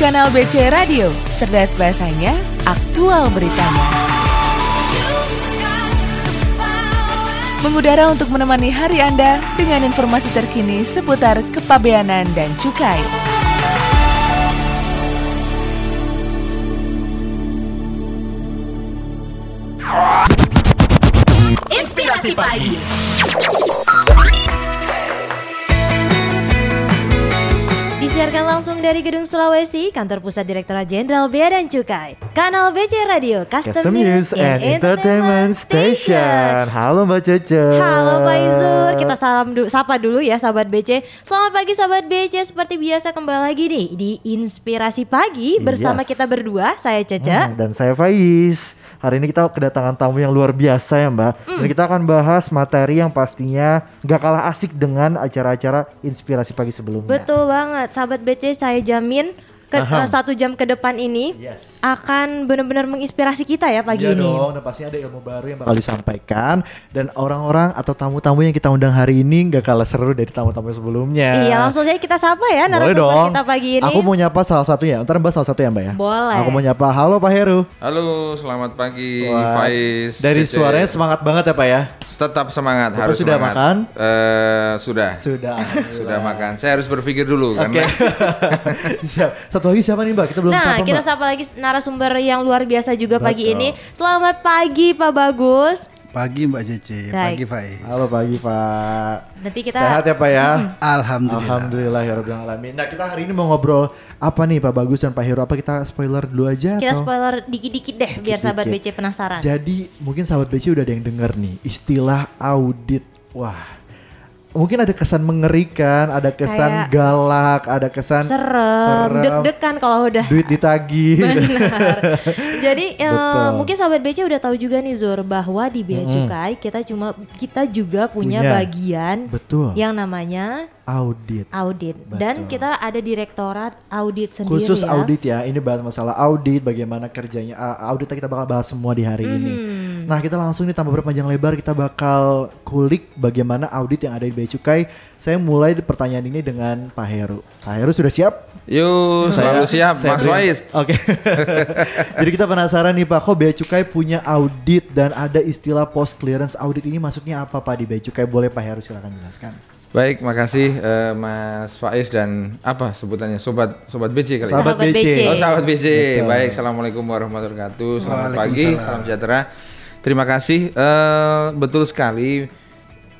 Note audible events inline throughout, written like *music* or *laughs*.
kanal BC Radio. Cerdas bahasanya, aktual beritanya. Mengudara untuk menemani hari Anda dengan informasi terkini seputar kepabeanan dan cukai. Inspirasi Pagi. Disiarkan langsung dari Gedung Sulawesi, Kantor Pusat Direktorat Jenderal Bea dan Cukai. Kanal BC Radio, Custom, Custom News and Entertainment Station. Halo Mbak Cece. Halo Pak Izur, kita salam dulu, sapa dulu ya sahabat BC. Selamat pagi sahabat BC, seperti biasa kembali lagi nih di Inspirasi Pagi bersama Yes. kita berdua, saya Cece. Hmm, dan saya Faiz. Hari ini kita kedatangan tamu yang luar biasa ya Mbak. Hmm. Dan kita akan bahas materi yang pastinya gak kalah asik dengan acara-acara inspirasi pagi sebelumnya. Betul banget, sahabat BC saya jamin ke, eh, satu jam ke depan ini Yes. akan benar-benar menginspirasi kita ya pagi Iya ini. dong, dan pasti ada ilmu baru yang bakal disampaikan dan orang-orang atau tamu-tamu yang kita undang hari ini gak kalah seru dari tamu-tamu sebelumnya. Iya, langsung saja kita sapa ya narasumber dong. kita pagi ini. Aku mau nyapa salah satunya. Ntar Mbak salah satu ya Mbak ya. Boleh. Aku mau nyapa. Halo Pak Heru. Halo, selamat pagi Wah, Faiz. Dari Cece. suaranya semangat banget ya Pak ya. tetap semangat Bapak harus sudah semangat. makan? Eh, sudah. Sudah. *laughs* Sudah makan. Saya harus berpikir dulu Oke. karena *laughs* Siap. Satu lagi siapa nih Mbak? Kita belum Nah, sapa kita Mbak. sapa lagi narasumber yang luar biasa juga pagi Betul. ini. Selamat pagi Pak Bagus. Pagi Mbak Cece, Baik. pagi Faiz. Halo pagi Pak. Nanti kita Sehat ya Pak ya. Alhamdulillah. Alhamdulillah ya Rabbil Alamin. Nah kita hari ini mau ngobrol apa nih Pak Bagus dan Pak Heru? Apa kita spoiler dulu aja? kita atau? spoiler dikit-dikit deh biar sahabat. BC penasaran. Jadi mungkin sahabat BC udah ada yang denger nih istilah audit. Wah. Mungkin ada kesan mengerikan, ada kesan Kayak galak, ada kesan serem, deg-degan kalau udah duit ditagih. *laughs* Benar. Jadi Betul. mungkin sahabat BC udah tahu juga nih Zur bahwa di Bea Cukai kita cuma kita juga punya, Punya. bagian Betul. yang namanya Audit. audit dan kita ada direktorat audit sendiri Khusus ya. audit ya, ini bahas masalah audit, bagaimana kerjanya uh, audit kita bakal bahas semua di hari ini. Hmm. Nah kita langsung nih tanpa berpanjang lebar kita bakal kulik bagaimana audit yang ada di Bea Cukai. Saya mulai pertanyaan ini dengan Pak Heru. Pak Heru sudah siap? yuk selalu siap saya Mas Faiz. Oke. *laughs* Jadi kita penasaran nih Pak, kok Bea Cukai punya audit dan ada istilah post clearance audit ini maksudnya apa Pak di Bea Cukai? Boleh Pak Heru silakan jelaskan. Baik, makasih eh, Mas Faiz dan apa sebutannya sobat sobat BC kali. ya? Sahabat BC. Oh sahabat BC. Baik, assalamualaikum warahmatullahi wabarakatuh. Selamat pagi, salam sejahtera. Terima kasih. Eh, betul sekali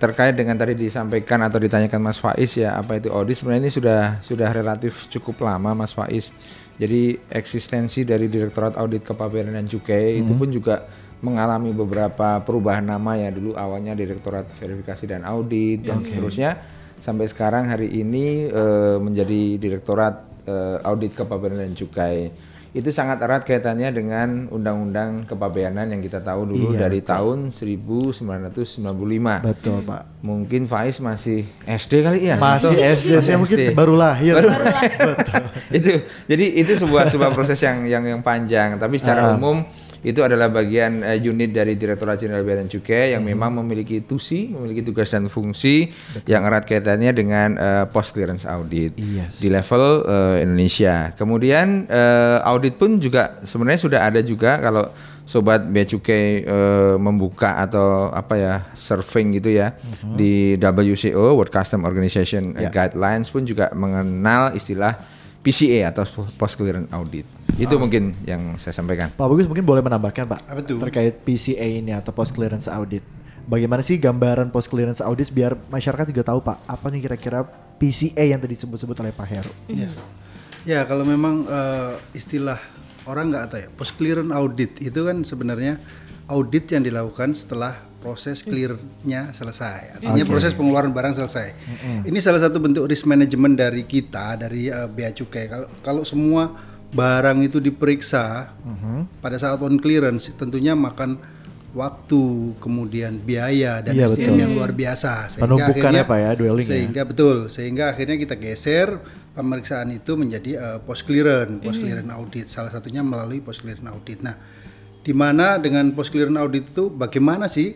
terkait dengan tadi disampaikan atau ditanyakan Mas Faiz ya apa itu audit sebenarnya ini sudah sudah relatif cukup lama Mas Faiz. Jadi eksistensi dari Direktorat Audit Kepabeanan dan Cukai itu pun juga mengalami beberapa perubahan nama ya dulu awalnya Direktorat Verifikasi dan Audit dan seterusnya sampai sekarang hari ini eh, menjadi Direktorat eh, Audit Kepabeanan dan Cukai. Itu sangat erat kaitannya dengan Undang-Undang Kepabeanan yang kita tahu dulu Iya, dari tahun 1995. Betul Pak. Mungkin Faiz masih SD kali ya? Masih Betul. SD, saya mungkin baru lahir. Baru- *laughs* itu jadi itu sebuah sebuah proses yang yang yang panjang tapi secara Ah. umum itu adalah bagian eh, unit dari Direktorat Jenderal Bea dan Cukai Hmm. yang memang memiliki tusi, memiliki tugas dan fungsi yang erat kaitannya dengan eh, post clearance audit Yes. di level eh, Indonesia. Kemudian eh, audit pun juga sebenarnya sudah ada juga kalau sobat bea cukai eh, membuka atau apa ya surfing gitu ya Mhm. di WCO World Custom Organization Ya. Guidelines pun juga mengenal istilah PCA atau post clearance audit. Itu Ah. mungkin yang saya sampaikan. Pak Bagus mungkin boleh menambahkan Pak Apa tuh? terkait PCA ini atau post clearance audit. Bagaimana sih gambaran post clearance audit biar masyarakat juga tahu Pak apa nih kira-kira PCA yang tadi disebut-sebut oleh Pak Heru. Ya. Ya, kalau memang eh, istilah orang nggak tahu ya, post clearance audit itu kan sebenarnya audit yang dilakukan setelah proses clearnya selesai. Artinya proses pengeluaran barang selesai. Ini salah satu bentuk risk management dari kita dari eh, bea cukai. Kalau kalau semua barang itu diperiksa pada saat on clearance tentunya makan waktu kemudian biaya dan Iya, SDM betul. yang luar biasa Penumpukan ya, Pak, ya, dwelling ya. sehingga betul sehingga akhirnya kita geser pemeriksaan itu menjadi eh, post clearance post clearance audit salah satunya melalui post clearance audit nah di mana dengan post clearance audit itu bagaimana sih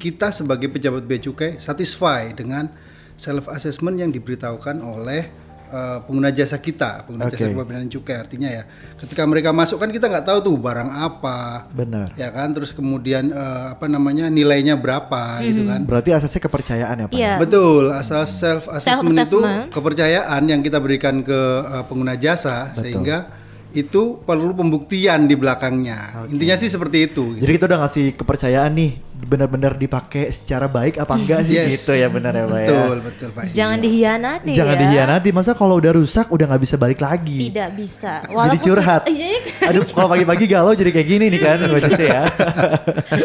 kita sebagai pejabat bea cukai satisfy dengan self assessment yang diberitahukan oleh eh, pengguna jasa kita, pengguna Oke. jasa kepabeanan cukai artinya ya. Ketika mereka masuk kan kita nggak tahu tuh barang apa, Benar. ya kan. Terus kemudian eh, apa namanya nilainya berapa gitu kan. Berarti asasnya kepercayaan ya Pak? Iya. Betul, asal self assessment itu Self-assessment. kepercayaan yang kita berikan ke uh, pengguna jasa sehingga itu perlu pembuktian di belakangnya. Intinya sih seperti itu. gitu. Jadi kita udah ngasih kepercayaan nih benar-benar dipakai secara baik apa enggak sih Yes. gitu ya benar ya Pak ya? Betul, betul Pak. Jangan dihianati Jangan ya. dihianati, masa kalau udah rusak udah nggak bisa balik lagi. Tidak bisa. Jadi curhat. Iya, iya. Aduh, kalau pagi-pagi galau jadi kayak gini nih kan, Mbak Cece ya.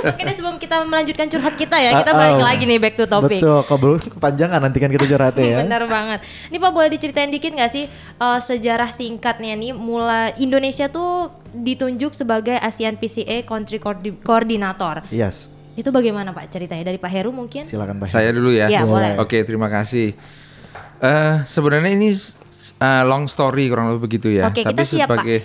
Oke deh sebelum kita melanjutkan curhat kita ya, kita Ah, balik ah. lagi nih back to topic. Betul, kalau belum kepanjangan nanti kan kita curhatnya ya. *laughs* Benar banget. Ini Pak boleh diceritain dikit nggak sih eh, sejarah singkatnya nih mulai Indonesia tuh ditunjuk sebagai ASEAN PCA Country Coordi- Coordinator. Yes, Itu bagaimana Pak ceritanya dari Pak Heru mungkin? silakan Pak. Saya dulu ya. Iya, boleh. Oke, terima kasih. Eh sebenarnya ini eh, long story kurang lebih begitu ya. Oke, Tapi kita siap, Pak. sebagai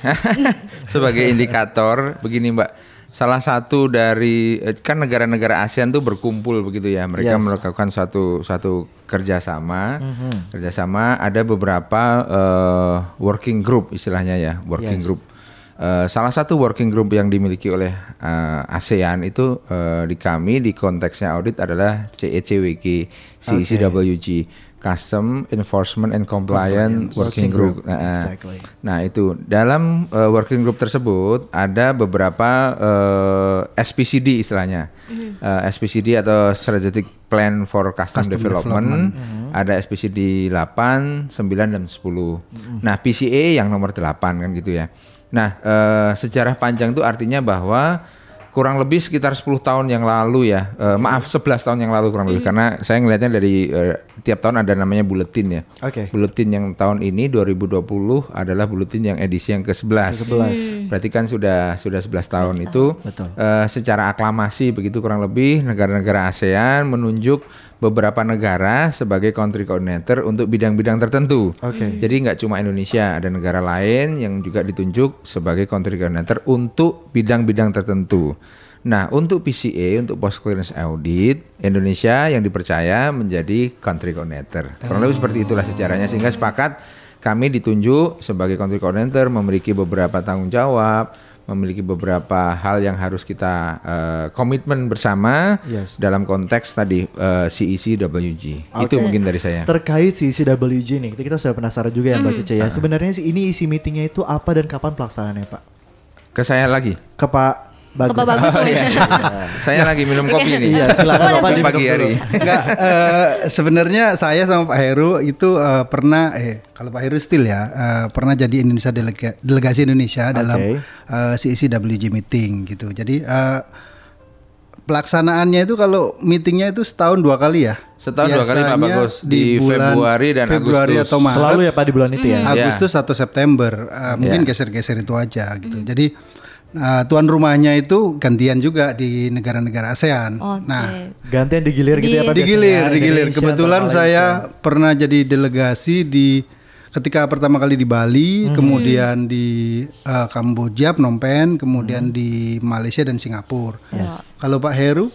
*laughs* sebagai indikator begini Mbak. Salah satu dari eh, kan negara-negara ASEAN tuh berkumpul begitu ya. Mereka Yes. melakukan suatu suatu kerjasama. Mhm. Kerjasama ada beberapa eh, working group istilahnya ya, working Yes. group. Eh, salah satu working group yang dimiliki oleh eh, ASEAN itu eh, di kami di konteksnya audit adalah E CECWG CECWG Custom Enforcement and Compliance Working, Working Group. Group, Nah, exactly. Nah itu. Dalam eh, working group tersebut ada beberapa eh, SPCD istilahnya, Eh, SPCD atau Strategic Plan for Custom, Development, ada SPCD 8, 9 dan 10. Nah PCA yang nomor 8 kan gitu ya. Nah eh, sejarah panjang itu artinya bahwa kurang lebih sekitar 10 tahun yang lalu ya, eh, maaf 11 tahun yang lalu kurang lebih karena saya ngelihatnya dari eh, tiap tahun ada namanya buletin ya. Oke. Buletin yang tahun ini 2020 adalah buletin yang edisi yang ke-11. Ke-11. Berarti kan sudah sudah 11 tahun itu Betul. eh, secara aklamasi begitu kurang lebih negara-negara ASEAN menunjuk beberapa negara sebagai country coordinator untuk bidang-bidang tertentu. Oke. Jadi nggak cuma Indonesia, ada negara lain yang juga ditunjuk sebagai country coordinator untuk bidang-bidang tertentu. Nah, untuk PCA, untuk post clearance audit, Indonesia yang dipercaya menjadi country coordinator. Kurang lebih seperti itulah sejarahnya sehingga sepakat kami ditunjuk sebagai country coordinator memiliki beberapa tanggung jawab, memiliki beberapa hal yang harus kita eh, komitmen bersama Yes. dalam konteks tadi eh, CECWG. Itu Oke. mungkin dari saya. Terkait si CWG nih, kita sudah penasaran juga ya Mbak Cece Ah. ya. Sebenarnya sih ini isi meetingnya itu apa dan kapan pelaksanaannya Pak? Ke saya lagi. Ke Pak Bagus. Ke Pak Bagus Oh, iya. *laughs* saya lagi minum kopi nih. Iya, silakan Bapak Di pagi hari. Enggak, eh, sebenarnya saya sama Pak Heru itu eh, pernah, eh kalau Pak Heru still ya, eh, pernah jadi Indonesia delega- delegasi Indonesia dalam Oke. eh, CECWG meeting gitu. Jadi eh, pelaksanaannya itu kalau meetingnya itu setahun dua kali ya. Setahun dua kali, Pak Bagus. Di Februari dan Februari Agustus. atau Maret. Selalu ya Pak di bulan itu ya. Iya. Agustus atau September eh, mungkin geser-geser itu aja gitu. Jadi eh, tuan rumahnya itu gantian juga di negara-negara ASEAN. Oke. Nah, Gantian digilir gitu ya Pak. digilir, biasanya. digilir. Indonesia Kebetulan saya pernah jadi delegasi di ketika pertama kali di Bali, kemudian di eh, Kamboja, Phnom Penh, kemudian di Malaysia dan Singapura. Kalau Pak Heru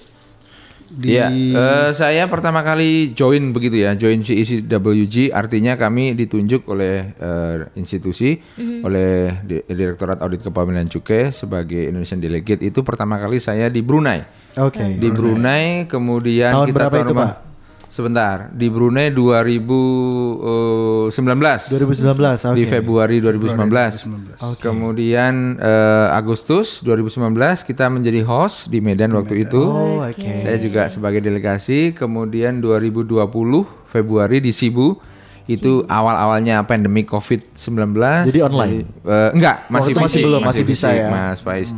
di Iya, eh, saya pertama kali join begitu ya, join CECWG artinya kami ditunjuk oleh eh, institusi, oleh Di- Direktorat Audit Kepemilikan Cukai sebagai Indonesian Delegate itu pertama kali saya di Brunei. Oke. Di Brunei kemudian Tahun kita berapa itu, rumah- Pak? Sebentar, di Brunei 2019. 2019, oke. Di Februari 2019. Kemudian eh, Agustus 2019 kita menjadi host di Medan waktu itu. Oh, oke. Saya juga sebagai delegasi. Kemudian 2020 Februari di Sibu itu awal-awalnya pandemi COVID-19. Jadi online? eh, enggak, masih itu masih fisik, belum, masih bisa fisik, ya? Mas Faiz.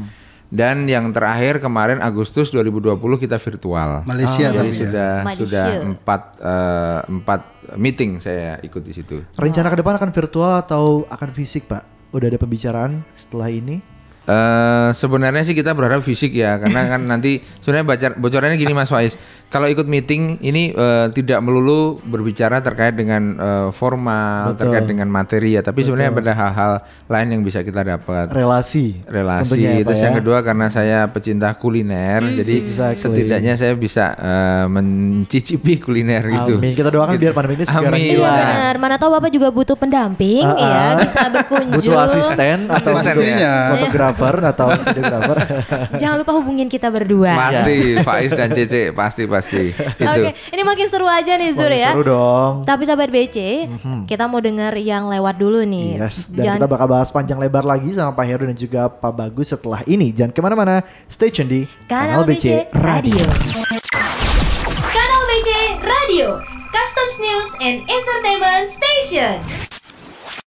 Dan yang terakhir kemarin Agustus 2020 kita virtual. Malaysia Jadi tapi ya. sudah Malaysia. sudah empat eh, empat meeting saya ikut di situ. Rencana ke depan akan virtual atau akan fisik Pak? Udah ada pembicaraan setelah ini? Eh, sebenarnya sih kita berharap fisik ya karena kan *laughs* nanti sebenarnya baca bocorannya gini Mas Faiz kalau ikut meeting ini eh, tidak melulu berbicara terkait dengan eh, formal Betul. terkait dengan materi ya tapi sebenarnya ada hal-hal lain yang bisa kita dapat Relasi. relasi ya, terus yang ya. kedua karena saya pecinta kuliner jadi Exactly. setidaknya saya bisa eh, mencicipi kuliner gitu Amin. Kita doakan biar pandemi ini segera Amin. Iya benar. Mana tahu Bapak juga butuh pendamping Ah, ya, bisa *laughs* berkunjung. Butuh asisten atau Asisten, untuk ya. fotografer atau *laughs* videografer. Jangan lupa hubungin kita berdua. pasti Faiz dan Cece pasti pasti *laughs* itu Oke, ini makin seru aja nih Zur Wah, ya. Seru dong. Tapi sahabat BC, kita mau denger yang lewat dulu nih. Yes, dan Jangan- kita bakal bahas panjang lebar lagi sama Pak Heru dan juga Pak Bagus setelah ini. Jangan ke mana-mana, stay tune di Kanal BC Radio. Kanal BC Radio, Customs News and Entertainment Station.